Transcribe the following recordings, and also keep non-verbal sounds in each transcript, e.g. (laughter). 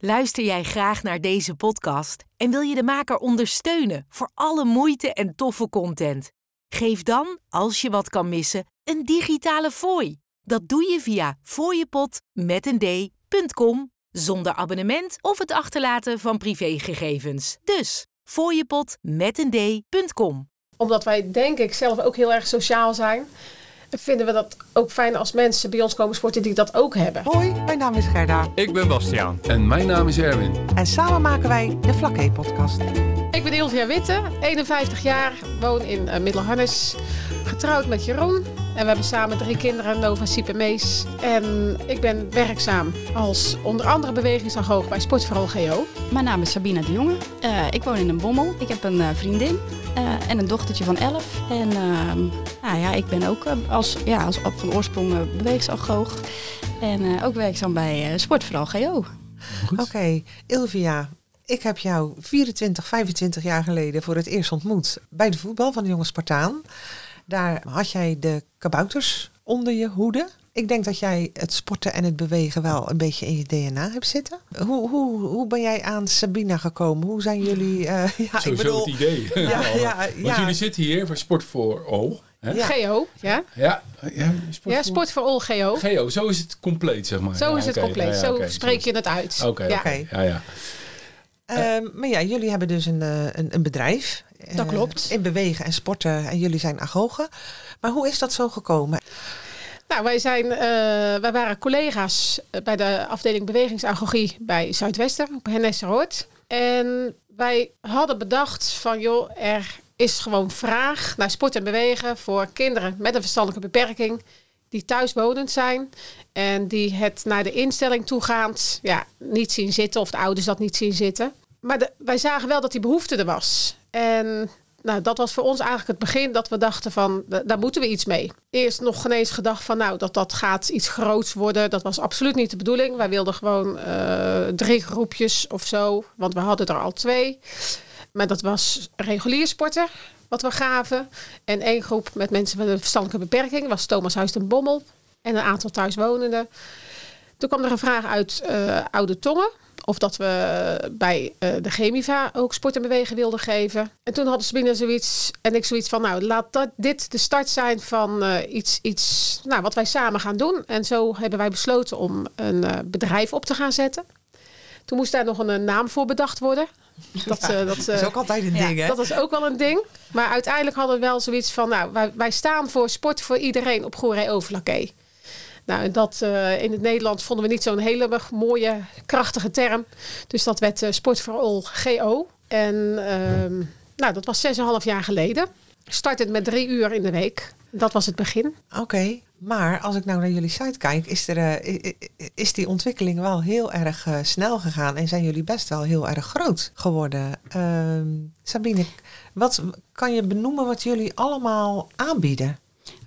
Luister jij graag naar deze podcast en wil je de maker ondersteunen voor alle moeite en toffe content? Geef dan, als je wat kan missen, een digitale fooi. Dat doe je via d.com zonder abonnement of het achterlaten van privégegevens. Dus d.com. Omdat wij denk ik zelf ook heel erg sociaal zijn, vinden we dat ook fijn als mensen bij ons komen sporten die dat ook hebben. Hoi, mijn naam is Gerda. Ik ben Bastiaan. En mijn naam is Erwin. En samen maken wij de Vlakke podcast. Ik ben Ilvia Witte, 51 jaar, woon in uh, Middelharnis, getrouwd met Jeroen. En we hebben samen drie kinderen, Nova, Siep en Mees. En ik ben werkzaam als onder andere bewegingsagoog bij Sportverhaal GO. Mijn naam is Sabina de Jonge. Uh, ik woon in een bommel. Ik heb een uh, vriendin uh, en een dochtertje van 11. En ehm, nou ja, ik ben ook als, ja, als van oorsprong bewegingsagoog. En ook werkzaam bij Sportverhaal GO. Oké, okay. Ilvia, ik heb jou 24, 25 jaar geleden voor het eerst ontmoet bij de voetbal van de jonge Spartaan. Daar had jij de kabouters onder je hoede. Ik denk dat jij het sporten en het bewegen wel een beetje in je DNA hebt zitten. Hoe, hoe, hoe ben jij aan Sabina gekomen? Hoe zijn jullie... Uh, (laughs) ja, Sowieso ik bedoel, het idee. (laughs) Ja, (laughs) ja, Want jullie zitten hier voor Sport voor O. Hè? Ja. GO, ja. Ja, ja, sport, ja, sport voor All GO. GO, zo is het compleet, zeg maar. Zo is het compleet, zo okay. spreek je het uit. Oké, okay. ja. ja. Uh, maar ja, jullie hebben dus een, een, een bedrijf. Dat uh, klopt. In bewegen en sporten. En jullie zijn agogen. Maar hoe is dat zo gekomen? Nou, wij, zijn, uh, wij waren collega's bij de afdeling bewegingsagogie bij Zuidwester, op Hennesseroord. En wij hadden bedacht van, joh, er is gewoon vraag naar sport en bewegen voor kinderen met een verstandelijke beperking die thuiswonend zijn en die het naar de instelling toegaand ja, niet zien zitten of de ouders dat niet zien zitten. Maar wij zagen wel dat die behoefte er was. En nou, dat was voor ons eigenlijk het begin dat we dachten van, daar moeten we iets mee. Eerst nog geen eens gedacht van, nou, dat dat gaat iets groots worden. Dat was absoluut niet de bedoeling. Wij wilden gewoon uh, drie groepjes of zo, want we hadden er al twee. Maar dat was regulier sporten, wat we gaven. En één groep met mensen met een verstandelijke beperking was Thomas Huis en Bommel. En een aantal thuiswonenden. Toen kwam er een vraag uit uh, Oude Tongen of dat we bij uh, de Chemiva ook sport en bewegen wilden geven. En toen hadden Sabine zoiets en ik zoiets van, nou laat dat, dit de start zijn van uh, iets, iets nou, wat wij samen gaan doen. En zo hebben wij besloten om een uh, bedrijf op te gaan zetten. Toen moest daar nog een, een naam voor bedacht worden. Dat, ja, dat, dat, is ook altijd een ding, ja, hè? Dat is ook wel een ding. Maar uiteindelijk hadden we wel zoiets van, nou, wij, wij staan voor sport voor iedereen op Goeree Overlakkee. Nou, dat uh, in het Nederlands vonden we niet zo'n hele mooie, krachtige term. Dus dat werd uh, Sport for All GO. En uh, nou, dat was 6,5 jaar geleden. Startte met drie uur in de week. Dat was het begin. Oké, maar als ik nou naar jullie site kijk, is, er, uh, is die ontwikkeling wel heel erg snel gegaan en zijn jullie best wel heel erg groot geworden. Ehm, Sabine, wat kan je benoemen wat jullie allemaal aanbieden?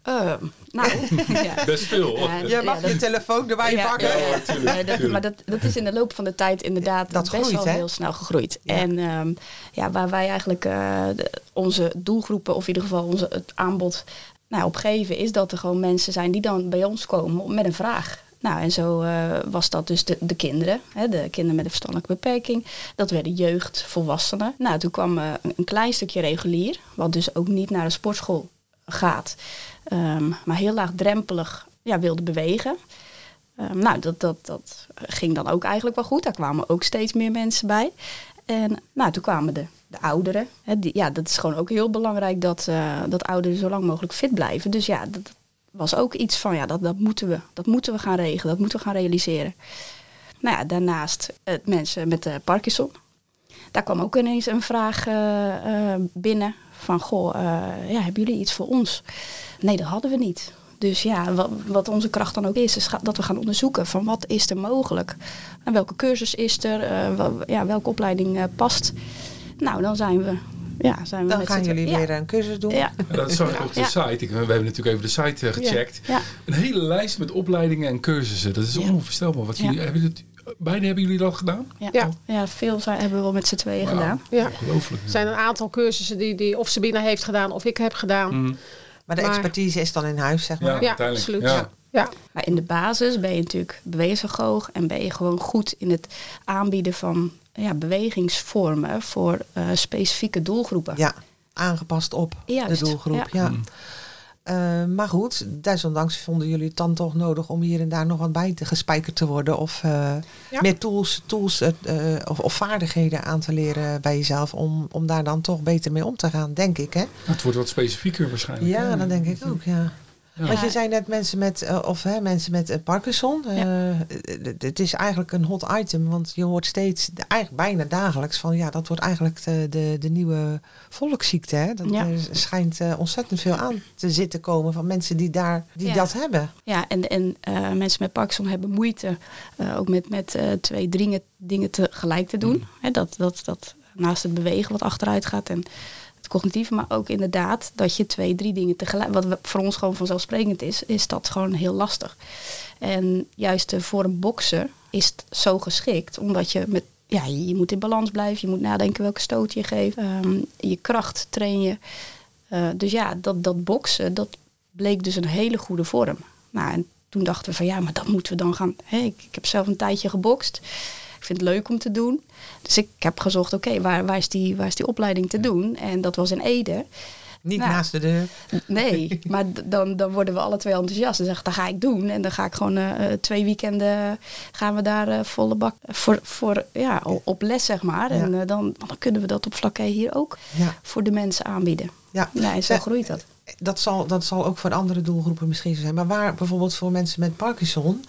Uh, nou, (laughs) ja. Best veel. Ja, je mag ja, je telefoon erbij ja, pakken. Ja, tuurlijk, dat, maar dat, dat is in de loop van de tijd inderdaad dat best groeit, wel heel snel gegroeid. En um, ja, waar wij eigenlijk uh, de, onze doelgroepen, of in ieder geval onze, het aanbod nou, op geven, is dat er gewoon mensen zijn die dan bij ons komen met een vraag. Nou, en zo uh, was dat dus de, de kinderen, hè, de kinderen met een verstandelijke beperking. Dat werden jeugd, volwassenen. Nou, toen kwam uh, een klein stukje regulier, wat dus ook niet naar de sportschool gaat. Um, maar heel laagdrempelig ja, wilde bewegen. Um, nou, dat, dat, dat ging dan ook eigenlijk wel goed. Daar kwamen ook steeds meer mensen bij. En nou, toen kwamen de, de ouderen. Ja, dat is gewoon ook heel belangrijk dat, uh, dat ouderen zo lang mogelijk fit blijven. Dus ja, dat was ook iets van, ja, dat, dat, moeten we, dat moeten we gaan regelen. Dat moeten we gaan realiseren. Nou ja, daarnaast het mensen met uh, Parkinson. Daar kwam ook ineens een vraag binnen van, goh, ja, hebben jullie iets voor ons? Nee, dat hadden we niet. Dus ja, wat, wat, onze kracht dan ook is, is dat we gaan onderzoeken van wat is er mogelijk. En welke cursus is er, uh, wel, ja, welke opleiding uh, past. Nou, dan zijn we ja, zijn we dan gaan jullie ja. weer een cursus doen. Ja. dat zag ik op de site. Ik, we hebben natuurlijk even de site uh, gecheckt. Een hele lijst met opleidingen en cursussen. Dat is onvoorstelbaar. Wat jullie, hebben het, beide hebben jullie dat gedaan? Ja, ja. veel zijn, hebben we wel met z'n tweeën wow. gedaan. Ja. Ongelooflijk. Er zijn een aantal cursussen die, die of Sabina heeft gedaan of ik heb gedaan. Mm. Maar de maar, expertise is dan in huis, zeg maar. Ja, absoluut. Ja. Ja. Maar in de basis ben je natuurlijk bewegingsvergoog en ben je gewoon goed in het aanbieden van ja, bewegingsvormen voor uh, specifieke doelgroepen. Ja, aangepast op de doelgroep. Ja. Mm. Uh, maar goed, desondanks vonden jullie het dan toch nodig om hier en daar nog wat bij te gespijkerd te worden. Of uh, meer tools, tools uh, of, of, vaardigheden aan te leren bij jezelf. Om, om daar dan toch beter mee om te gaan, denk ik. Hè? Het wordt wat specifieker waarschijnlijk. Ja, dat denk ik ook, ja. Want je zei net mensen met, uh, of hè, mensen met uh, Parkinson. Uh, het is eigenlijk een hot item, want je hoort steeds, eigenlijk bijna dagelijks, van ja, dat wordt eigenlijk de, de, de nieuwe volksziekte. Hè? Dat, Er schijnt ontzettend veel aan te zitten komen van mensen die, daar, die dat hebben. Ja, en, en mensen met Parkinson hebben moeite ook met, met twee dingen, dingen tegelijk te doen. Mm. dat, dat, dat naast het bewegen wat achteruit gaat en cognitieve, maar ook inderdaad dat je twee, drie dingen tegelijk, wat voor ons gewoon vanzelfsprekend is, is dat gewoon heel lastig. En juist voor een bokser is het zo geschikt, omdat je met, ja, je moet in balans blijven, je moet nadenken welke stoot je geeft, ehm, je kracht train je. Uh, dus ja, dat, dat boksen, dat bleek dus een hele goede vorm. Nou, en toen dachten we van ja, maar dat moeten we dan gaan. Hè, ik, ik heb zelf een tijdje gebokst. Ik vind het leuk om te doen. Dus ik heb gezocht, oké, waar, waar, is die, waar is die opleiding te doen? En dat was in Ede. Niet nou, naast de deur. Nee, (laughs) maar dan, dan worden we alle twee enthousiast. En zeggen, dat ga ik doen. En dan ga ik gewoon uh, twee weekenden gaan we daar uh, volle bak voor, voor ja, op les, zeg maar. En uh, dan, dan kunnen we dat op vlakke hier ook ja. voor de mensen aanbieden. Ja, ja en zo groeit dat. Dat zal, dat zal ook voor andere doelgroepen misschien zo zijn. Maar waar bijvoorbeeld voor mensen met Parkinson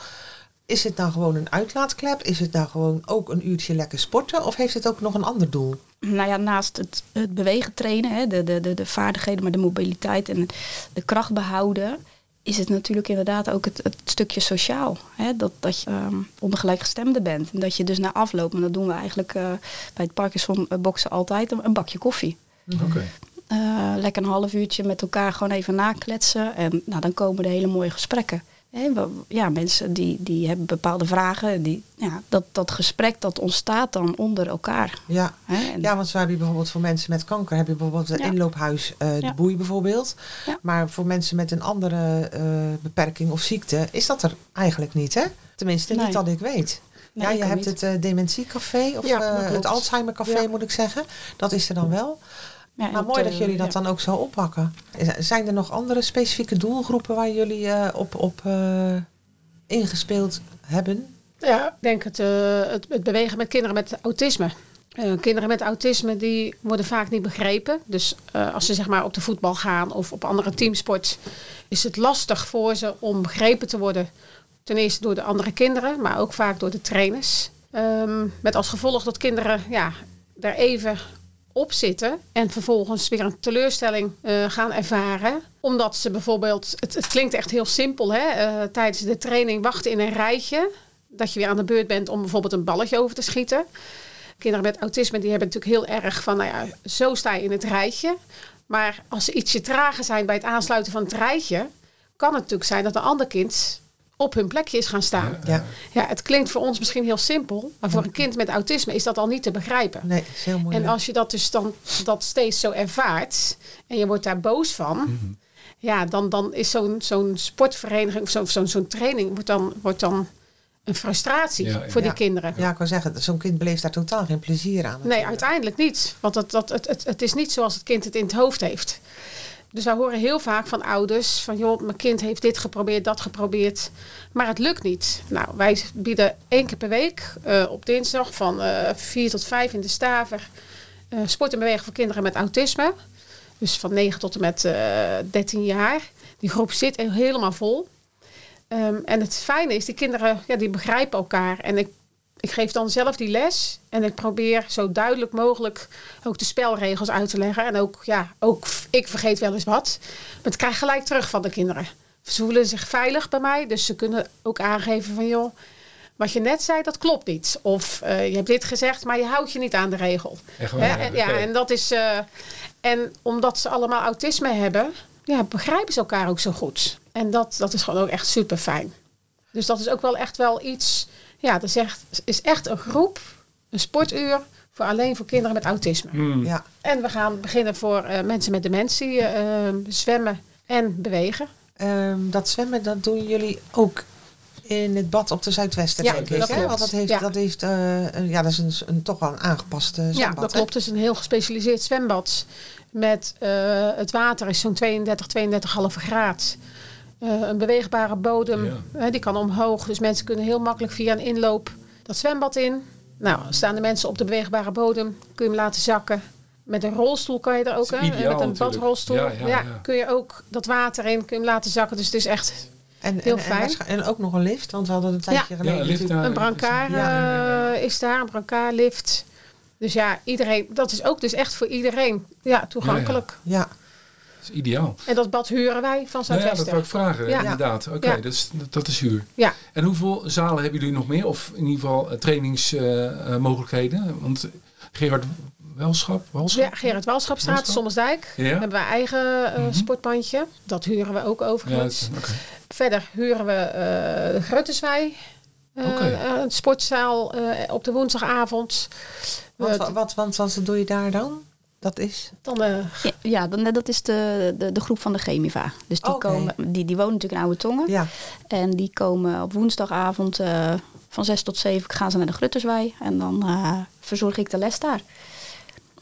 is het nou gewoon een uitlaatklep? Is het nou gewoon ook een uurtje lekker sporten? Of heeft het ook nog een ander doel? Nou ja, naast het, het bewegen trainen, hè, de, de, de, de vaardigheden, maar de mobiliteit en de kracht behouden, is het natuurlijk inderdaad ook het, het stukje sociaal. Hè? Dat, dat je um, ondergelijkgestemde bent. En dat je dus na afloop, en dat doen we eigenlijk uh, bij het Parkinson boksen altijd, een, bakje koffie. Oké. Uh, lekker een half uurtje met elkaar gewoon even nakletsen. En nou, dan komen er hele mooie gesprekken ja, mensen die, die hebben bepaalde vragen. Die, ja, dat, dat gesprek dat ontstaat dan onder elkaar. Ja, ja want zo heb je bijvoorbeeld voor mensen met kanker... heb je bijvoorbeeld het inloophuis uh, de boei bijvoorbeeld. Maar voor mensen met een andere uh, beperking of ziekte... is dat er eigenlijk niet, hè? Tenminste, niet dat ik weet. ja, je hebt het uh, dementiecafé of het Alzheimercafé moet ik zeggen. Dat is er dan wel. Ja, maar mooi dat jullie dat dan ook zo oppakken. Zijn er nog andere specifieke doelgroepen waar jullie uh, op, op uh, ingespeeld hebben? Ja, ik denk het, uh, het, het, bewegen met kinderen met autisme. kinderen met autisme die worden vaak niet begrepen. Dus als ze zeg maar op de voetbal gaan of op andere teamsport, is het lastig voor ze om begrepen te worden. Ten eerste door de andere kinderen, maar ook vaak door de trainers. Um, met als gevolg dat kinderen ja, daar even op zitten en vervolgens weer een teleurstelling uh, gaan ervaren. Omdat ze bijvoorbeeld, het, het klinkt echt heel simpel, hè? Uh, tijdens de training wachten in een rijtje. Dat je weer aan de beurt bent om bijvoorbeeld een balletje over te schieten. Kinderen met autisme die hebben natuurlijk heel erg van, nou ja, zo sta je in het rijtje. Maar als ze ietsje trager zijn bij het aansluiten van het rijtje, kan het natuurlijk zijn dat een ander kind op hun plekje is gaan staan. Ja. ja, het klinkt voor ons misschien heel simpel, maar voor een kind met autisme is dat al niet te begrijpen. Nee, is heel moeilijk. En als je dat dus dan dat steeds zo ervaart en je wordt daar boos van, mhm. ja, dan, dan is zo'n zo'n sportvereniging of zo'n zo'n zo'n training wordt dan, wordt dan een frustratie voor die kinderen. Ja, ik kan zeggen, zo'n kind beleeft daar totaal geen plezier aan. Nee, uiteindelijk niet. Want het, dat, het, het, het is niet zoals het kind het in het hoofd heeft. Dus wij horen heel vaak van ouders van joh, mijn kind heeft dit geprobeerd, dat geprobeerd, maar het lukt niet. Nou, wij bieden één keer per week uh, op dinsdag van uh, eh, 4 tot 5 in de Staver uh, sport en bewegen voor kinderen met autisme. Dus van 9 tot en met 13 jaar. Die groep zit helemaal vol. Um, en het fijne is, die kinderen ja, die begrijpen elkaar. En ik ik geef dan zelf die les en ik probeer zo duidelijk mogelijk ook de spelregels uit te leggen. En ook, ja, ook ik vergeet wel eens wat. Maar ik krijg gelijk terug van de kinderen. Ze voelen zich veilig bij mij, dus ze kunnen ook aangeven van joh, wat je net zei, dat klopt niet. Of uh, je hebt dit gezegd, maar je houdt je niet aan de regel. Echt waar? En, ja, en dat is. Uh, en omdat ze allemaal autisme hebben, ja, begrijpen ze elkaar ook zo goed. En dat, dat is gewoon ook echt super fijn. Dus dat is ook wel echt wel iets ja, dat is echt, is echt een groep, een sportuur voor alleen voor kinderen met autisme. Hmm. Ja. En we gaan beginnen voor uh, mensen met dementie, uh, zwemmen en bewegen. ehm, dat zwemmen, dat doen jullie ook in het bad op de Zuidwesten, ja, denk ik. Hè? Want dat heeft, dat heeft uh, ja, dat is een, een, toch wel een aangepaste zwembad. Ja, dat klopt. Het is een heel gespecialiseerd zwembad. Met uh, het water is zo'n 32, 32,5 graad. Uh, een beweegbare bodem, ja. die kan omhoog. Dus mensen kunnen heel makkelijk via een inloop dat zwembad in. Nou, staan de mensen op de beweegbare bodem, kun je hem laten zakken. Met een rolstoel kan je er ook, hè? Met een badrolstoel. Ja, ja, ja, kun je ook dat water in, kun je hem laten zakken. Dus het is echt en, heel en, fijn. En, en, ook nog een lift, want we hadden een tijdje geleden ja, lift, een brancard uh, is daar, een brancardlift. Dus ja, iedereen, dat is ook dus echt voor iedereen ja, toegankelijk. ja. Dat is ideaal. En dat bad huren wij van Zuidwesten. Nou ja, dat wou ik vragen, ja. inderdaad. Oké, okay, ja. dat, is, dat is huur. Ja. En hoeveel zalen hebben jullie nog meer? Of in ieder geval trainingsmogelijkheden? Uh, Want Gerard Welschap, Welschap? Ja, Gerard Welschapstraat, Sommersdijk. Ja. hebben we eigen uh, mm -hmm. sportbandje. Dat huren we ook overigens. Ja, okay. Verder huren we uh, de Gruttenswij. Uh, okay. een sportzaal op de woensdagavond. Wat, wat, wat, wat, wat doe je daar dan? Dat is? Dan, ja, ja dan, dat is de, de, de groep van de Chemiva. Dus die, okay. komen, die, die wonen natuurlijk in Oude Tongen. Ja. En die komen op woensdagavond uh, van 6 tot 7 gaan ze naar de Grutterswij. En dan uh, verzorg ik de les daar.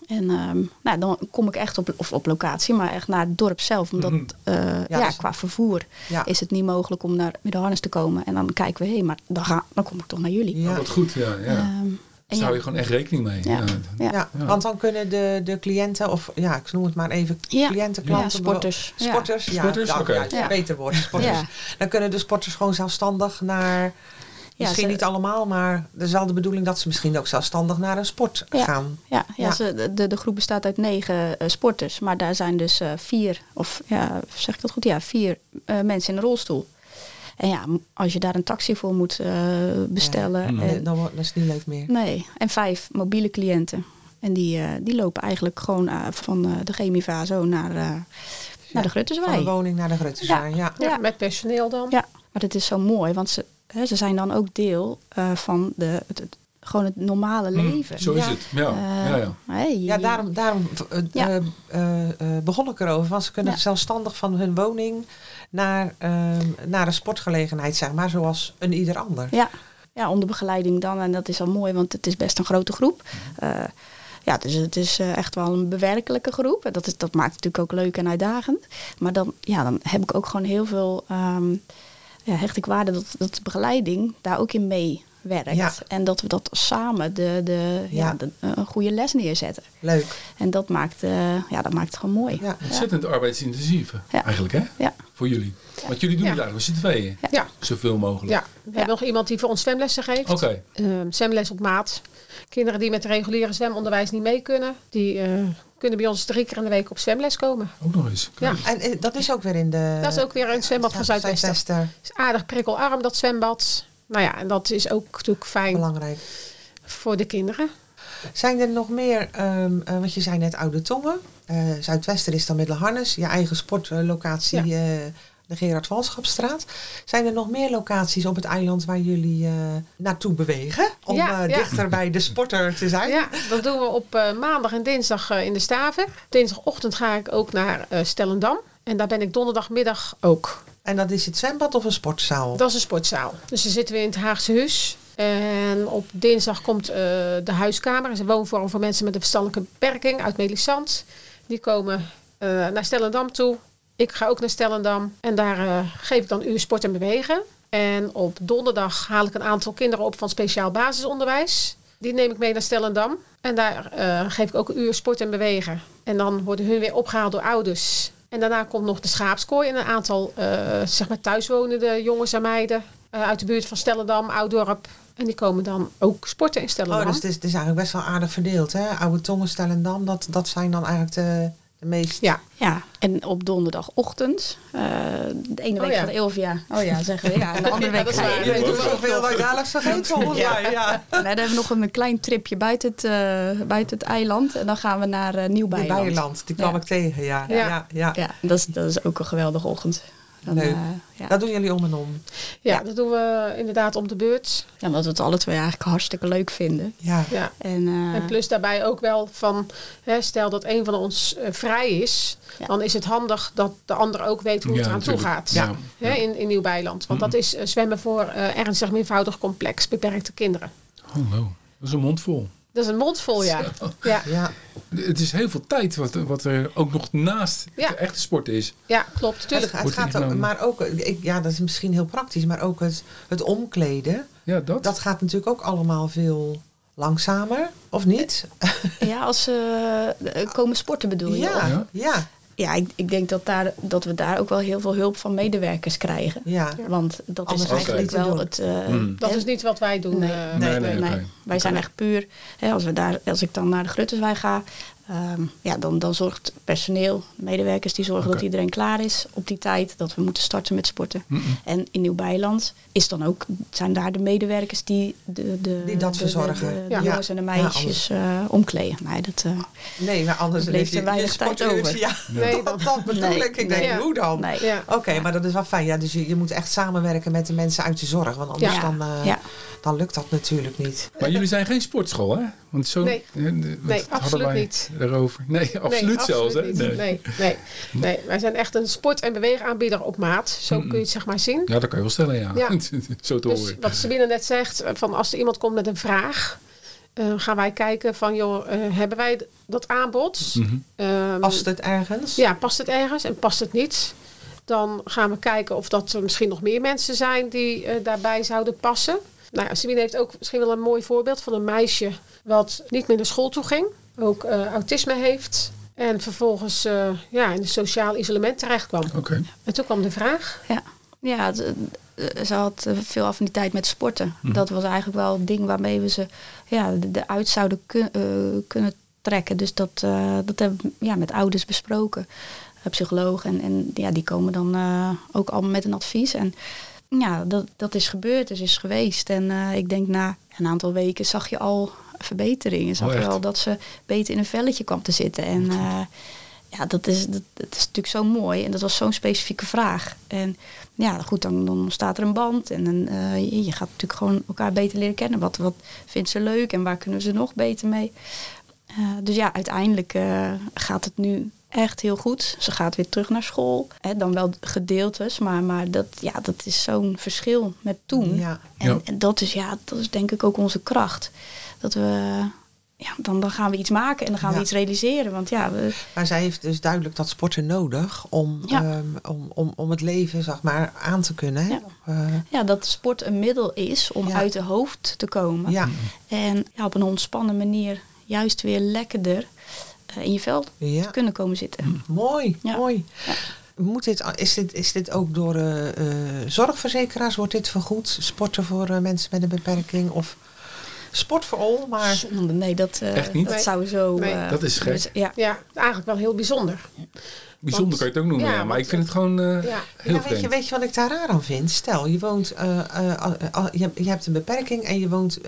En um, nou, dan kom ik echt op, of op locatie, maar echt naar het dorp zelf. Omdat mm -hmm. uh, ja, ja dus, qua vervoer ja. is het niet mogelijk om naar Middelharnis te komen. En dan kijken we, hé, hey, maar dan, ga, dan kom ik toch naar jullie. Ja, wat goed, ja. ja. Um, Daar hou je gewoon echt rekening mee. Ja. Ja. want dan kunnen de, de cliënten, of ja, ik noem het maar even, cliënten, klanten, sporters. Sporters, ja. Sporters, ja, okay. ja, beter woord, sporters. Dan kunnen de sporters gewoon zelfstandig naar... Misschien ze, niet allemaal, maar er is wel de bedoeling dat ze misschien ook zelfstandig naar een sport ja, gaan. Ja, ja, ja. Ze, de, de groep bestaat uit negen uh, sporters, maar daar zijn dus uh, vier, of ja, zeg ik dat goed? Ja, vier uh, mensen in een rolstoel. En ja, als je daar een taxi voor moet bestellen. Ja, en, dan, is het niet leuk meer. Nee, en vijf mobiele cliënten. En die, die lopen eigenlijk gewoon van de Chemiva zo naar, naar de Grutterswij. Van de woning naar de Grutterswij, ja. ja. Met personeel dan. Ja, maar het is zo mooi, want ze, He, ze zijn dan ook deel uh, van de, het, het, gewoon het normale leven. Mm, zo is ja. het, ja. Uh, ja, ja. Hey, ja, daarom, daarom uh, ja. begon ik erover. Want ze kunnen zelfstandig van hun woning naar, ehm, naar een sportgelegenheid, zeg maar, zoals een ieder ander. Ja. ja, onder begeleiding dan. En dat is al mooi, want het is best een grote groep. ja, dus het is echt wel een bewerkelijke groep. Dat, is, dat maakt het natuurlijk ook leuk en uitdagend. Maar dan, ja, dan heb ik ook gewoon heel veel... Um, ja, hecht ik waarde dat, dat de begeleiding daar ook in meewerkt. Ja. En dat we dat samen de, de, ja. ja de, een goede les neerzetten. Leuk. En dat maakt, uh, ja, dat maakt het gewoon mooi. Ja. Ontzettend arbeidsintensief eigenlijk, hè? Ja. Voor jullie. Want jullie doen het eigenlijk met z'n tweeën. Ja. Zoveel mogelijk. Ja. We hebben nog iemand die voor ons zwemlessen geeft. Oké. Okay. Um, zwemles op maat. Kinderen die met reguliere zwemonderwijs niet mee kunnen, die uh, kunnen bij ons drie keer in de week op zwemles komen. Ook nog eens. Ja. En, dat is ook weer in de... Dat is ook weer een zwembad van Zuidwesten. Het is aardig prikkelarm, dat zwembad. Nou ja, en dat is ook natuurlijk fijn. Belangrijk. Voor de kinderen. Zijn er nog meer, um, uh, want je zei net Oude Tongen. Uh, Zuidwesten is dan Middelharnis. Je eigen sportlocatie, ja. uh, de Gerard Walschapstraat. Zijn er nog meer locaties op het eiland waar jullie naartoe bewegen? Om ja, ja. dichter bij de sporter te zijn? Ja, dat doen we op maandag en dinsdag in de Staven. Dinsdagochtend ga ik ook naar Stellendam. En daar ben ik donderdagmiddag ook. En dat is het zwembad of een sportzaal? Dat is een sportzaal. Dus dan zitten we in het Haagse Huis. En op dinsdag komt de huiskamer. Dat is een woonvorm voor mensen met een verstandelijke beperking uit Melisand. Die komen naar Stellendam toe. Ik ga ook naar Stellendam en daar uh, geef ik dan uur sport en bewegen. En op donderdag haal ik een aantal kinderen op van speciaal basisonderwijs. Die neem ik mee naar Stellendam. En daar geef ik ook een uur sport en bewegen. En dan worden hun weer opgehaald door ouders. En daarna komt nog de schaapskooi en een aantal uh, zeg maar thuiswonende jongens en meiden uit de buurt van Stellendam, Ouddorp. En die komen dan ook sporten in Stellendam. Oh, dus het is, het is eigenlijk best wel aardig verdeeld, hè? Oude Tongen, Stellendam, dat, dat zijn dan eigenlijk de, de meest... Ja. ja, en op donderdagochtend, uh, de ene week oh, ja. gaat Elvia, oh ja, zeggen (laughs) we, ja, en de andere week ga je... Ik vergeten volgens mij, ja. Dan (laughs) hebben we nog een klein tripje buiten het, uh, buiten het eiland en dan gaan we naar uh, Nieuw-Bijland. Nieuw-Bijland, die kwam ja. ik tegen, ja. Ja, ja, ja. ja dat, is, dat is ook een geweldige ochtend. Dan, Leuk. ja. Dat doen jullie om en om. Ja, dat doen we inderdaad om de beurt. Ja, omdat we het alle twee eigenlijk hartstikke leuk vinden. Ja. ja. En, en plus daarbij ook wel van, hè, stel dat een van ons vrij is, dan is het handig dat de ander ook weet hoe het eraan toe gaat. Ja. Hè, in, in Nieuw-Bijland. Want dat is zwemmen voor ernstig meervoudig complex, beperkte kinderen. Hallo, dat is een mond vol. Dat is een mond vol, ja. ja. ja. Het is heel veel tijd wat, wat er ook nog naast de echte sport is. Ja, klopt. Tuurlijk. Het, gaat ook, maar ook, ik, ja, dat is misschien heel praktisch, maar ook het, het omkleden. Ja, dat. Dat gaat natuurlijk ook allemaal veel langzamer, of niet? Ja, als ze uh, komen sporten bedoel je? Ja, ja ja, ik, ik denk dat, daar, dat we daar ook wel heel veel hulp van medewerkers krijgen. Ja. Want dat is eigenlijk wel het... Uh, Dat is niet wat wij doen. Nee, uh, nee, nee, nee, Wij zijn echt puur... Hè, als, we daar, als ik dan naar de Gruttenswijk ga... Ehm, ja, dan, dan zorgt personeel, medewerkers, die zorgen dat iedereen klaar is op die tijd. Dat we moeten starten met sporten. En in Nieuw-Bijland is dan ook, zijn daar de medewerkers die, de, de, die dat verzorgen. De, de, jongens en de meisjes ja, uh, omkleden. Nee, dat, uh, nee, maar anders bleef er weinig tijd over. Ja, (laughs) nee, dat, dat bedoel nee, ik. Ik denk, hoe dan? Oké, maar dat is wel fijn. Ja, dus je, je moet echt samenwerken met de mensen uit de zorg. Want anders dan... Uh, dan lukt dat natuurlijk niet. Maar jullie zijn geen sportschool, hè? Want zo, nee, nee absoluut niet. Erover. Nee, absoluut zelfs. Hè? Nee. Nee, nee, nee. Wij zijn echt een sport- en beweegaanbieder op maat. Zo kun je het zeg maar zien. Ja, dat kan je wel stellen, ja. ja. (laughs) zo te dus Wat Sabine net zegt, van als er iemand komt met een vraag... Uh, gaan wij kijken van, joh, uh, hebben wij dat aanbod? Mm -hmm. past het ergens? Ja, past het ergens en past het niet? Dan gaan we kijken of dat er misschien nog meer mensen zijn die uh, daarbij zouden passen. Nou ja, Sabine heeft ook misschien wel een mooi voorbeeld van een meisje wat niet meer naar school toe ging. Ook uh, autisme heeft. En vervolgens uh, ja, in een sociaal isolement terecht kwam. Okay. En toen kwam de vraag. Ja, ja eh, ze had veel affiniteit met sporten. Mm. Dat was eigenlijk wel het ding waarmee we ze ja, eruit zouden kun, uh, kunnen trekken. Dus dat, uh, dat hebben we ja, met ouders besproken. Psycholoog. En, en ja, die komen dan ook allemaal met een advies. En ja, dat, dat is gebeurd, dus is geweest. En uh, ik denk na een aantal weken zag je al verbeteringen. Zag oh, je al dat ze beter in een velletje kwam te zitten. En uh, ja, dat is, dat, dat, is natuurlijk zo mooi. En dat was zo'n specifieke vraag. En ja, goed, dan, dan ontstaat er een band. En dan, uh, je, je gaat natuurlijk gewoon elkaar beter leren kennen. Wat, wat vindt ze leuk en waar kunnen ze nog beter mee? dus ja, uiteindelijk gaat het nu echt heel goed. Ze gaat weer terug naar school. Hè, dan wel gedeeltes, maar, maar dat, ja, dat is zo'n verschil met toen. Ja. En, en, dat, is, ja, dat is denk ik ook onze kracht. Dat we, ja, dan, dan gaan we iets maken en dan gaan we iets realiseren. Want ja, we... Maar zij heeft dus duidelijk dat sporten nodig om, ehm, om, om, om het leven zeg maar, aan te kunnen. Hè? Ja. Uh, ja, dat sport een middel is om uit de hoofd te komen. Ja. En ja, op een ontspannen manier juist weer lekkerder eh, in je vel te kunnen komen zitten. Mm, mooi, mooi. Moet dit, is, dit, is dit ook door uh, zorgverzekeraars, wordt dit vergoed? Sporten voor mensen met een beperking of sport voor al? Maar... Nee, dat, Echt niet? dat zou zo... dat is gek. Dus, ja. ja, eigenlijk wel heel bijzonder. Bijzonder kan je het ook noemen, ja, maar ik vind het gewoon uh, ja. heel ja, weet je, weet je wat ik daar raar aan vind? Stel, je woont, uh, uh, je, je, hebt een beperking en je woont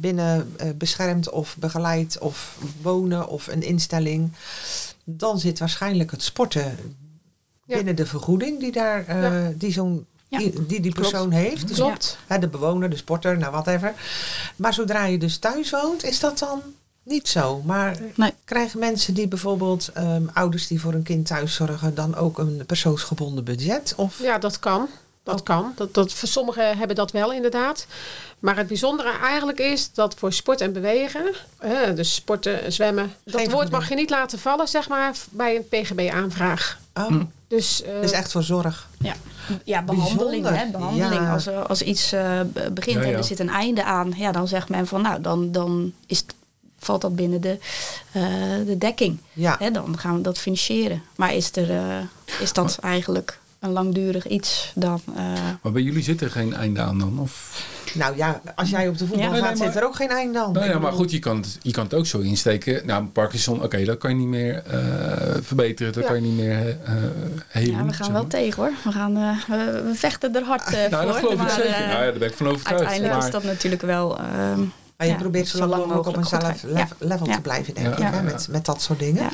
binnen beschermd of begeleid of wonen of een instelling. Dan zit waarschijnlijk het sporten binnen de vergoeding die, daar, die zo'n die, die, die persoon heeft. Dus Klopt. de bewoner, de sporter, nou whatever. Maar zodra je dus thuis woont, is dat dan niet zo. Maar krijgen mensen die bijvoorbeeld um, ouders die voor een kind thuis zorgen, dan ook een persoonsgebonden budget? Of? Ja, dat kan. Dat oh. kan. Dat, dat, voor sommigen hebben dat wel inderdaad. Maar het bijzondere eigenlijk is dat voor sport en bewegen, eh, dus sporten, zwemmen, dat woord mag je niet laten vallen, zeg maar, bij een PGB-aanvraag. Oh. Hm. Dus, uh, dus echt voor zorg. Ja, ja behandeling. Hè, behandeling. Als, als iets uh, begint en er zit een einde aan, ja, dan zegt men van nou, dan, dan is het valt dat binnen de, uh, de dekking. Ja. Hè, dan gaan we dat financieren. Maar is, er, uh, is dat eigenlijk een langdurig iets dan... Uh... Maar bij jullie zit er geen einde aan dan? Of? Nou ja, als jij op de voetbal ja. gaat, zit er ook geen einde aan. Nou ja, maar goed, je kan, het, je kan het ook zo insteken. Nou, Parkinson, oké, dat kan je niet meer verbeteren. Dat kan je niet meer uh, helen. Ja, we gaan wel tegen hoor. We, gaan, we, we, vechten er hard nou, voor. Dat geloof ik zeker. nou ja, daar ben ik van overtuigd. Uiteindelijk is dat natuurlijk wel... Ehm, Maar je probeert zo lang mogelijk op eenzelfde level, level te blijven, denk ik, hè, met, met dat soort dingen.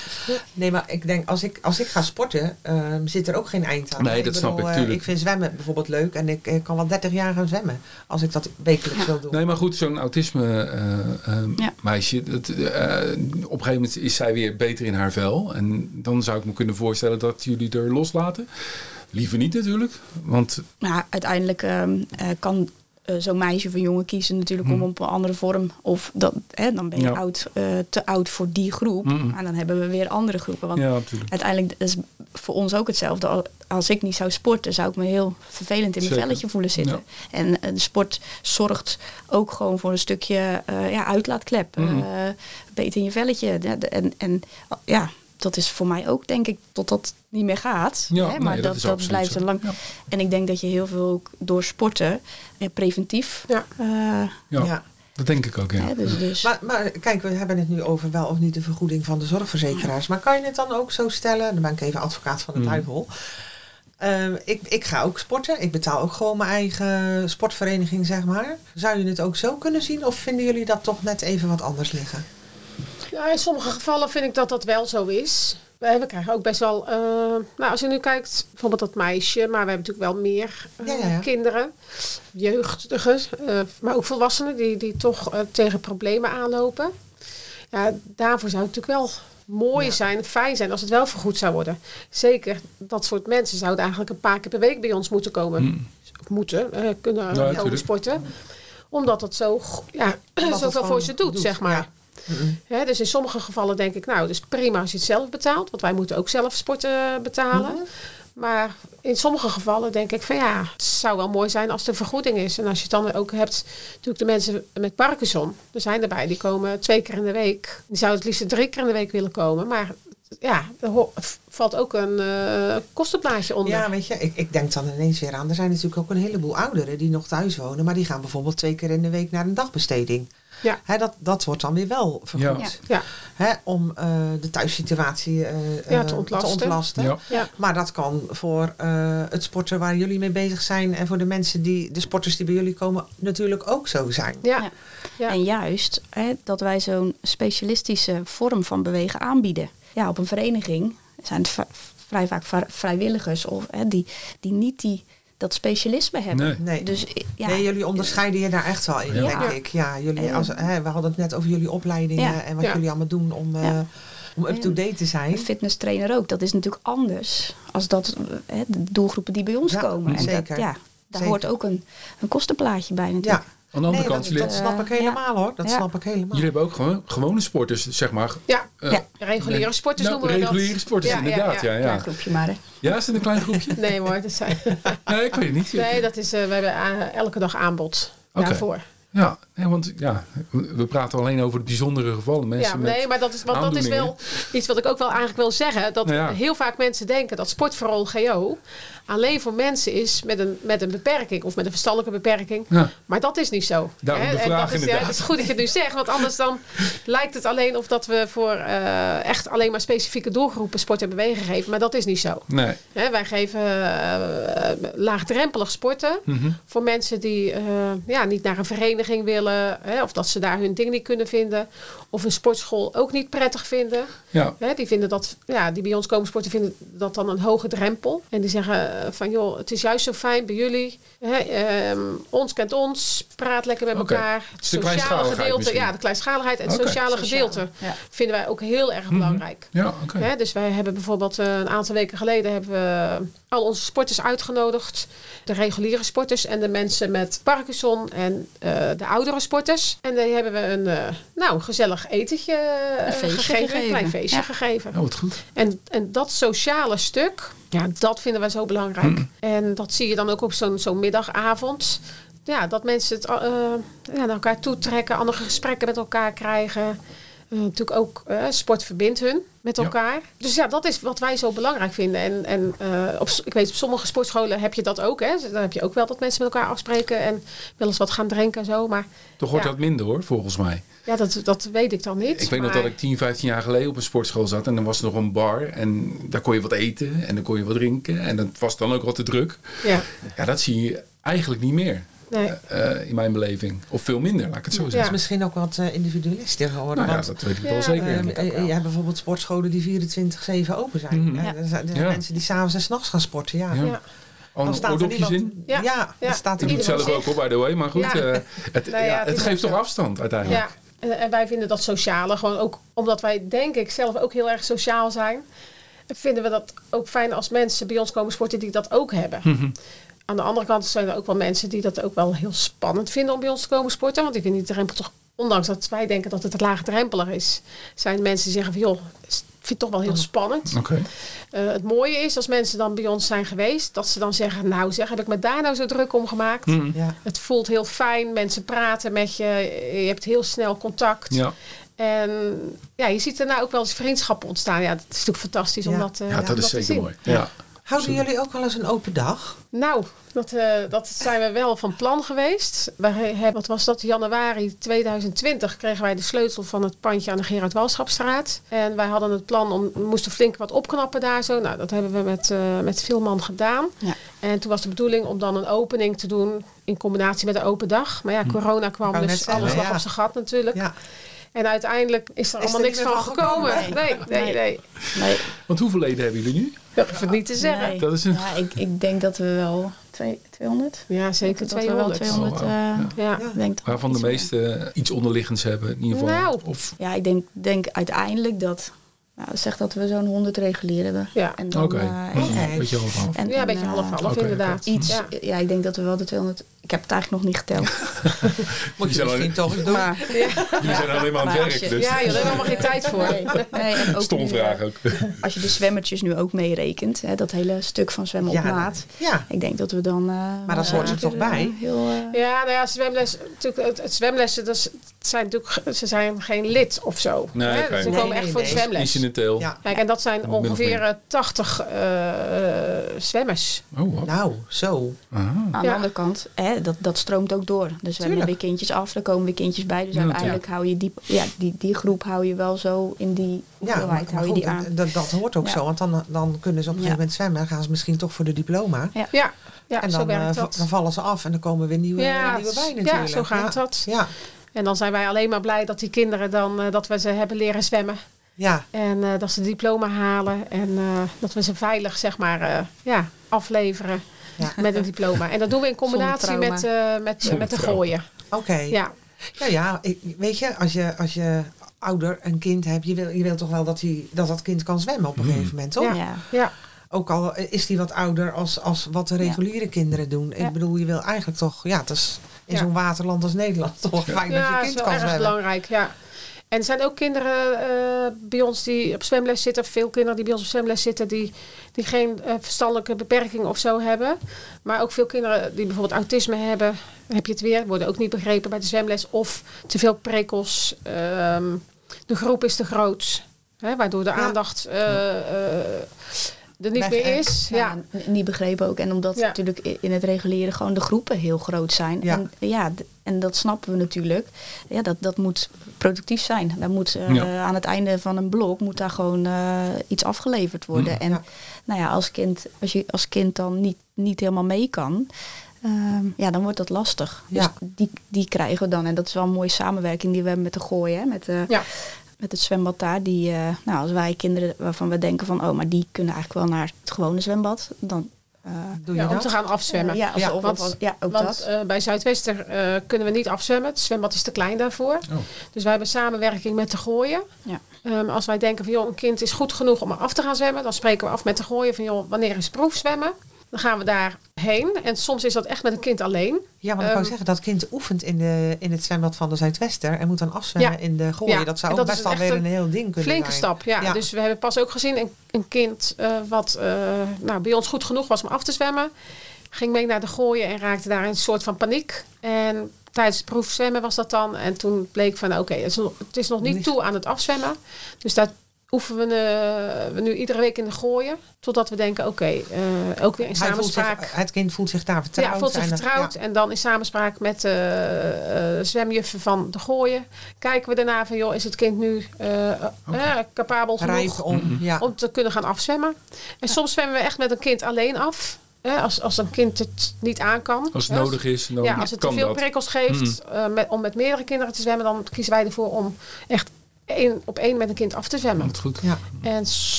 Nee, maar ik denk, als ik, als ik ga sporten, ehm, zit er ook geen eind aan. Nee, dat snap ik, uh, Ik vind zwemmen bijvoorbeeld leuk en ik, ik, kan wel 30 jaar gaan zwemmen. Als ik dat wekelijks wil doen. Nee, maar goed, zo'n autisme uh, meisje, dat, op een gegeven moment is zij weer beter in haar vel. En dan zou ik me kunnen voorstellen dat jullie er loslaten. Liever niet natuurlijk, want... Nou, uiteindelijk ehm, kan uh, zo'n meisje of een jongen kiezen natuurlijk om hmm. op een andere vorm. Of dat, hè, dan ben je oud, uh, te oud voor die groep. En dan hebben we weer andere groepen. Want ja, uiteindelijk is voor ons ook hetzelfde. Als ik niet zou sporten, zou ik me heel vervelend in mijn velletje voelen zitten. En uh, de sport zorgt ook gewoon voor een stukje ja, uitlaatklep. Beter in je velletje. En, en ja, dat is voor mij ook, denk ik, tot dat niet meer gaat. Ja, hè? Maar dat, dat, blijft een lang. En ik denk dat je heel veel ook door sporten, eh, preventief. Ja. Uh, ja. Dat denk ik ook, ja. dus, dus. Maar, maar, kijk, we hebben het nu over wel of niet de vergoeding van de zorgverzekeraars. Maar kan je het dan ook zo stellen? Dan ben ik even advocaat van de mm. duivel. Uh, ik, ik ga ook sporten. Ik betaal ook gewoon mijn eigen sportvereniging, zeg maar. Zou je het ook zo kunnen zien? Of vinden jullie dat toch net even wat anders liggen? Ja, in sommige gevallen vind ik dat dat wel zo is. We krijgen ook best wel, uh, nou als je nu kijkt, bijvoorbeeld dat meisje, maar we hebben natuurlijk wel meer uh, kinderen, jeugdigen, uh, maar ook volwassenen die, die toch tegen problemen aanlopen. Ja, daarvoor zou het natuurlijk wel mooi zijn, fijn zijn als het wel vergoed zou worden. Zeker dat soort mensen zouden eigenlijk een paar keer per week bij ons moeten komen. Hmm. Of moeten, kunnen ja, sporten. Omdat het zo, ja, (clears throat) zoveel voor ze doet, zeg maar dus in sommige gevallen denk ik, nou, dus prima als je het zelf betaalt. Want wij moeten ook zelf sporten betalen. Mhm. Maar in sommige gevallen denk ik van ja, het zou wel mooi zijn als er vergoeding is. En als je het dan ook hebt, natuurlijk de mensen met Parkinson. Er zijn erbij, die komen twee keer in de week. Die zouden het liefst drie keer in de week willen komen. Maar ja, er valt ook een uh, kostenplaatje onder. Ja, weet je, ik, ik denk dan ineens weer aan. Er zijn natuurlijk ook een heleboel ouderen die nog thuis wonen. Maar die gaan bijvoorbeeld twee keer in de week naar een dagbesteding. Ja. Hè, dat, dat wordt dan weer wel vergoed. Ja. Hè, om uh, de thuissituatie uh, ja, te ontlasten. Te ontlasten. Ja. Maar dat kan voor uh, het sporten waar jullie mee bezig zijn en voor de mensen die, de sporters die bij jullie komen, natuurlijk ook zo zijn. Ja. ja. En juist hè, dat wij zo'n specialistische vorm van bewegen aanbieden. Ja, op een vereniging zijn het vrij vaak vrijwilligers of hè, die, die niet die dat specialisme hebben. Nee. Dus, ja. nee, jullie onderscheiden je daar echt wel in, denk ik. Ja, jullie, als, hè, we hadden het net over jullie opleidingen en wat jullie allemaal doen om, uh, om up-to-date te zijn. Een fitness trainer ook, dat is natuurlijk anders als dat hè, de doelgroepen die bij ons komen. En zeker. Dat, ja, daar hoort ook een, een kostenplaatje bij natuurlijk. Ja. Aan de andere kant, dat, dat snap ik helemaal hoor. Dat snap ik helemaal. Jullie hebben ook gewoon gewone sporters, zeg maar. Ja, uh, ja. reguliere sporters nou, noemen we reguliere dat. sporters, inderdaad. Ja, ja. Klein groepje maar. Hè. Ja, is het een klein groepje? (laughs) nee hoor, dat zijn... nee, ik weet het niet. Nee, dat is, uh, we hebben uh, elke dag aanbod okay. daarvoor. Ja, nee, want ja, we praten alleen over de bijzondere gevallen. Mensen ja, nee, maar dat is, want dat is wel iets wat ik ook wel eigenlijk wil zeggen. Dat nou heel vaak mensen denken dat sport vooral GO alleen voor mensen is met een, met een beperking of met een verstandelijke beperking. Ja. Maar dat is niet zo. Hè? En dat is, ja, het is goed dat je het nu zegt, want anders dan lijkt het alleen of dat we voor uh, echt alleen maar specifieke doelgroepen sport en bewegen geven. Maar dat is niet zo. Nee. Hè, wij geven uh, laagdrempelig sporten mm voor mensen die uh, ja, niet naar een vereniging willen, of dat ze daar hun ding niet kunnen vinden, of een sportschool ook niet prettig vinden. Ja. Hè, die vinden dat, ja, die bij ons komen sporten, vinden dat dan een hoge drempel. En die zeggen eh, van joh, het is juist zo fijn bij jullie. Hè, ehm, ons kent ons, praat lekker met elkaar. Het sociale gedeelte, ja, de kleinschaligheid en het sociale gedeelte vinden wij ook heel erg mhm. belangrijk. Ja, Hè, dus wij hebben bijvoorbeeld eh, een aantal weken geleden hebben we al onze sporters uitgenodigd. De reguliere sporters en de mensen met Parkinson en uh, de oudere sporters. En die hebben we een nou, gezellig etentje gegeven, een klein feestje gegeven. Oh, wat goed. En, en dat sociale stuk, ja, dat vinden wij zo belangrijk. Hmm. En dat zie je dan ook op zo'n zo'n middagavond. Ja, dat mensen het uh, ja, naar elkaar toetrekken, andere gesprekken met elkaar krijgen. Uh, natuurlijk ook uh, sport verbindt hun met elkaar. Dus ja, dat is wat wij zo belangrijk vinden. En, en uh, op, ik weet, op sommige sportscholen heb je dat ook. Hè. Dan heb je ook wel dat mensen met elkaar afspreken en wel eens wat gaan drinken en zo. Maar, Toch wordt dat minder hoor, volgens mij. Ja, dat, dat weet ik dan niet. Ik weet nog dat ik 10, 15 jaar geleden op een sportschool zat. En dan was er nog een bar. En daar kon je wat eten. En dan kon je wat drinken. En dat was dan ook wat te druk. Ja, ja dat zie je eigenlijk niet meer. Nee. in mijn beleving. Of veel minder, laat ik het zo zeggen. Het is misschien ook wat individualister geworden. Nou, ja, dat weet ik wel zeker. je hebt bijvoorbeeld sportscholen die 24-7 open zijn. Mm Er zijn mensen die s'avonds en s'nachts gaan sporten. ja. Dan staat er niemand, in? Ja, ja, ja. staat er doet zelf ook op, by the way. Maar goed, uh, het, nou ja, het, het geeft toch afstand uiteindelijk. Ja, en, en, wij vinden dat sociale gewoon ook... omdat wij denk ik zelf ook heel erg sociaal zijn... vinden we dat ook fijn als mensen bij ons komen sporten die dat ook hebben. Mm Aan de andere kant zijn er ook wel mensen die dat ook wel heel spannend vinden... om bij ons te komen sporten. Want die vinden die drempel toch... ondanks dat wij denken dat het een laagdrempelig is... zijn mensen die zeggen van... joh, vind het toch wel heel spannend. Okay. Uh, het mooie is als mensen dan bij ons zijn geweest, dat ze dan zeggen: Nou, zeg, heb ik me daar nou zo druk om gemaakt? Mm. Ja. Het voelt heel fijn, mensen praten met je, je hebt heel snel contact. Ja. En ja, je ziet er nou ook wel eens vriendschappen ontstaan. Ja, dat is natuurlijk fantastisch ja. om dat, uh, ja, dat is zeker mooi. Ja. Houden jullie ook wel eens een open dag? Nou, dat, uh, dat zijn we wel van plan geweest. Wij hebben, wat was dat, januari 2020 kregen wij de sleutel van het pandje aan de Gerard Walschapstraat. En wij hadden het plan om, we moesten flink wat opknappen daar zo. Nou, dat hebben we met, uh, met veel man gedaan. Ja. En toen was de bedoeling om dan een opening te doen in combinatie met een open dag. Maar ja, hm. corona kwam, dus alles lag op zijn gat natuurlijk. Ja. En uiteindelijk is er allemaal niks van gekomen. Nee. Nee, nee, nee, Want hoeveel leden hebben jullie nu? Dat hoef ik niet te zeggen. Dat is een... ja, ik, ik denk dat we wel 200. Ja, zeker 200. 200 oh, wow. uh, ja. Denk Waarvan de meeste iets onderliggends hebben in ieder geval. Nou. Of... Ja, ik denk, denk uiteindelijk dat nou, zeg dat we zo'n 100 regulier hebben. Ja. Oké. Okay. Uh, een beetje half-half. Ja, een beetje half-half uh, inderdaad. Okay. Iets, ja. ja. ik denk dat we wel de 200... Ik heb het eigenlijk nog niet geteld. (laughs) Moet je misschien toch eens doen. Maar, ja. (laughs) Jullie zijn alleen maar aan het werk. Dus. Ja, je hebt helemaal geen tijd voor. Nee. Nee, en ook (laughs) Stom vraag ook. Als je de zwemmertjes nu ook meerekent. Hè, dat hele stuk van zwemmen op maat. Ja. Ik denk dat we dan... Uh, maar dat hoort er toch bij? Heel, ja, nou ja, zwemles, natuurlijk, het, het zwemlessen, dat is, zijn natuurlijk, ze zijn geen lid of zo. Nee, hè? okay. Ze komen echt voor de zwemles. Incidenteel. Ja. Kijk, en dat zijn ongeveer 80 uh, zwemmers. Oh, Nou, zo. Aha. Aan de andere kant, hè, dat, dat stroomt ook door. Dus we hebben weer kindjes af, er komen weer kindjes bij. Dus uiteindelijk hou je die, ja, die, die groep hou je wel zo in die hoeveelheid, hou je die aan. Dat, dat hoort ook zo, want dan, dan kunnen ze op een gegeven moment zwemmen. Dan gaan ze misschien toch voor de diploma. Ja, ja. ja en dan, uh, dan vallen ze af en dan komen weer nieuwe, nieuwe bij natuurlijk. Ja, zo gaat dat. Ja. En dan zijn wij alleen maar blij dat die kinderen dan, uh, dat we ze hebben leren zwemmen. Ja. En uh, dat ze diploma halen en uh, dat we ze veilig zeg maar ja, afleveren ja. met een diploma. En dat doen we in combinatie met, met, met de gooien. Oké. Ja. Ja, ja, weet je, als je, als je ouder een kind hebt, je wil, je wil toch wel dat, die, dat dat kind kan zwemmen op een mm. gegeven moment, toch? Ja. ja. Ook al is die wat ouder als, als wat de reguliere kinderen doen. Ik bedoel, je wil eigenlijk toch, ja, het is in zo'n waterland als Nederland (laughs) toch fijn dat je kind kan zwemmen. Ja, dat is erg belangrijk, ja. En er zijn ook kinderen uh, bij ons die op zwemles zitten, veel kinderen die bij ons op zwemles zitten, die, die geen uh, verstandelijke beperking of zo hebben. Maar ook veel kinderen die bijvoorbeeld autisme hebben, heb je het weer, worden ook niet begrepen bij de zwemles. Of te veel prikkels. Um, de groep is te groot. Hè, waardoor de ja. aandacht uh, er niet meer is. Ja, ja. niet begrepen ook. En omdat natuurlijk in het reguleren gewoon de groepen heel groot zijn. Ja. En, ja, en dat snappen we natuurlijk. Ja, dat, dat moet productief zijn. Daar moet, uh, Aan het einde van een blok moet daar gewoon uh, iets afgeleverd worden. Mm. En nou ja, als kind, als je als kind dan niet, niet helemaal mee kan. Uh, ja, dan wordt dat lastig. Dus die, die krijgen we dan. En dat is wel een mooie samenwerking die we hebben met de gooien. Met, ja met het zwembad daar. Die, uh, nou, als wij kinderen waarvan we denken van, oh, maar die kunnen eigenlijk wel naar het gewone zwembad, dan uh, Doe je ja, om te gaan afzwemmen. Ja, ja, of, want, ja ook want, dat. Uh, bij Zuidwester kunnen we niet afzwemmen. Het zwembad is te klein daarvoor. Oh. Dus wij hebben samenwerking met de gooien. Ja. Um, als wij denken van joh, een kind is goed genoeg om er af te gaan zwemmen, dan spreken we af met de gooien van joh, wanneer is proefzwemmen? Dan gaan we daarheen. En soms is dat echt met een kind alleen. Ja, want ik um, wou zeggen, dat kind oefent in, de, in het zwembad van de Zuidwester en moet dan afzwemmen ja. in de gooien. Ja. Dat zou ook best wel weer een heel ding kunnen flinke zijn. stap, ja. ja. Dus we hebben pas ook gezien een, een kind uh, wat uh, nou, bij ons goed genoeg was om af te zwemmen. Ging mee naar de gooien en raakte daar een soort van paniek. En tijdens het proefzwemmen was dat dan. En toen bleek van oké, okay, het, het, is nog niet toe aan het afzwemmen. Dus dat oefenen we, uh, nu iedere week in de gooien. Totdat we denken, oké, okay, uh, ook weer in samenspraak. Zich, het kind voelt zich daar vertrouwd. Ja, voelt zich vertrouwd. Ja. En dan in samenspraak met de uh, zwemjuffen van de gooien. Kijken we daarna van, joh, is het kind nu okay. capabel genoeg om, ja. om te kunnen gaan afzwemmen. En soms zwemmen we echt met een kind alleen af. als, als een kind het niet aan kan. Als het nodig is. Dan ja, als het te veel prikkels geeft mm. met, om met meerdere kinderen te zwemmen, dan kiezen wij ervoor om echt één, op één met een kind af te zwemmen. Dat goed. Ja. En,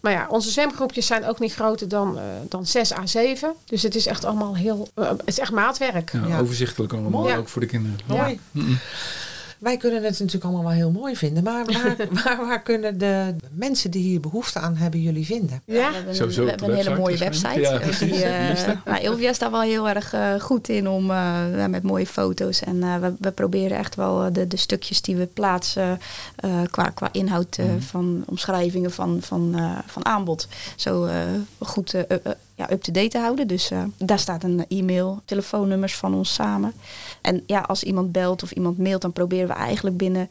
maar ja, onze zwemgroepjes zijn ook niet groter dan, uh, dan 6 à 7. Dus het is echt allemaal heel, uh, het is echt maatwerk. Ja, Overzichtelijk allemaal, ook voor de kinderen. Mooi. Mm wij kunnen het natuurlijk allemaal wel heel mooi vinden. Maar (laughs) waar, waar, waar, kunnen de mensen die hier behoefte aan hebben jullie vinden? Ja, we hebben, een, we hebben een hele mooie website. Ja. Die, uh, nou, Ilvia is daar wel heel erg uh, goed in om uh, met mooie foto's. En we, we, proberen echt wel de, de stukjes die we plaatsen qua, qua inhoud mm. van omschrijvingen van, van, van aanbod. Zo goed ja, up-to-date te houden. Dus uh, daar staat een e-mail, telefoonnummers van ons samen. En ja, als iemand belt of iemand mailt, dan proberen we eigenlijk binnen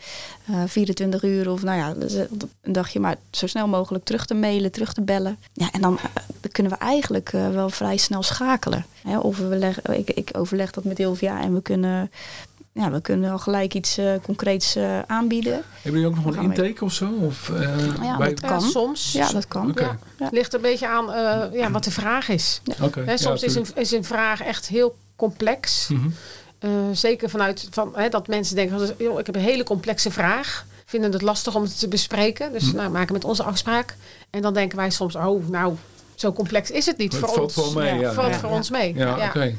uh, eh, 24 uur of nou ja, dus, eh, een dagje maar zo snel mogelijk terug te mailen, terug te bellen. Ja, en dan kunnen we eigenlijk wel vrij snel schakelen. Hè, of we leggen, ik, ik overleg dat met Ilvia en we kunnen ja, we kunnen al gelijk iets uh, concreets uh, aanbieden. Hebben jullie ook nog een intake of zo? Of, uh, ja, dat kan. soms. Ja, dat kan. Okay. Ja. Het ligt een beetje aan ja, wat de vraag is. Okay. Hè, soms is, een, is een vraag echt heel complex. Mm -hmm. zeker vanuit van, hè, dat mensen denken, joh, ik heb een hele complexe vraag. Vinden het lastig om het te bespreken. Dus mm -hmm. nou, maken met onze afspraak. En dan denken wij soms, oh, nou, zo complex is het niet het voor valt ons. Wel mee, ja. Valt voor ons mee. Ja, oké.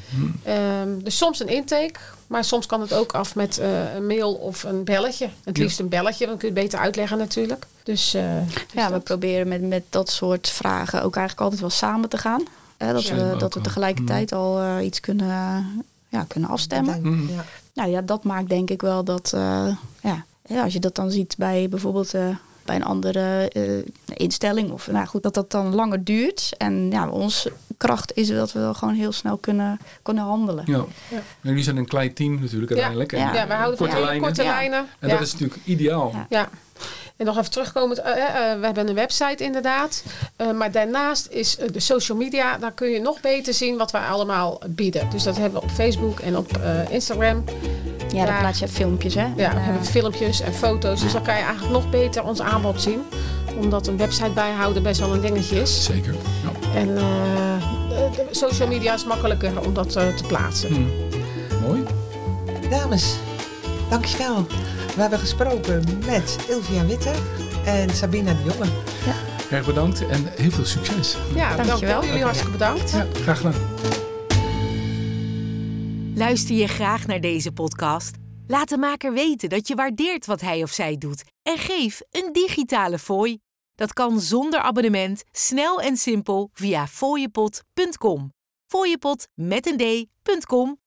Um, dus soms een intake, maar soms kan het ook af met uh, een mail of een belletje. Het liefst een belletje, dan kun je het beter uitleggen natuurlijk. Dus, uh, ja, we proberen met, met dat soort vragen ook eigenlijk altijd wel samen te gaan. Hè, dat, we, dat we tegelijkertijd mm. al uh, iets kunnen, ja, kunnen afstemmen. Mm. Ja. Nou ja, dat maakt denk ik wel dat, ja, ja, als je dat dan ziet bij bijvoorbeeld bij een andere uh, instelling. Of nou goed, dat dat dan langer duurt. En ja, onze kracht is dat we gewoon heel snel kunnen, kunnen handelen. Ja. ja. jullie zijn een klein team natuurlijk uiteindelijk. Ja, ja. we houden korte lijnen. korte lijnen. En dat is natuurlijk ideaal. Ja. En nog even terugkomen, uh, uh, we hebben een website inderdaad. Uh, maar daarnaast is de social media, daar kun je nog beter zien wat wij allemaal bieden. Dus dat hebben we op Facebook en op Instagram. Ja, dan plaats je filmpjes hè? Ja, we hebben filmpjes en foto's. Dus dan kan je eigenlijk nog beter ons aanbod zien. Omdat een website bijhouden best wel een dingetje is. Zeker, ja. En de social media is makkelijker om dat te plaatsen. Hmm. Mooi. Dames, dankjewel. We hebben gesproken met Ilvia Witte en Sabina de Jonge. Ja. Erg bedankt en heel veel succes. Ja, dankjewel. Jullie hartstikke bedankt. Ja, graag gedaan. Luister je graag naar deze podcast? Laat de maker weten dat je waardeert wat hij of zij doet en geef een digitale fooi. Dat kan zonder abonnement, snel en simpel via fooiepot.com. Fooiepot met een d.com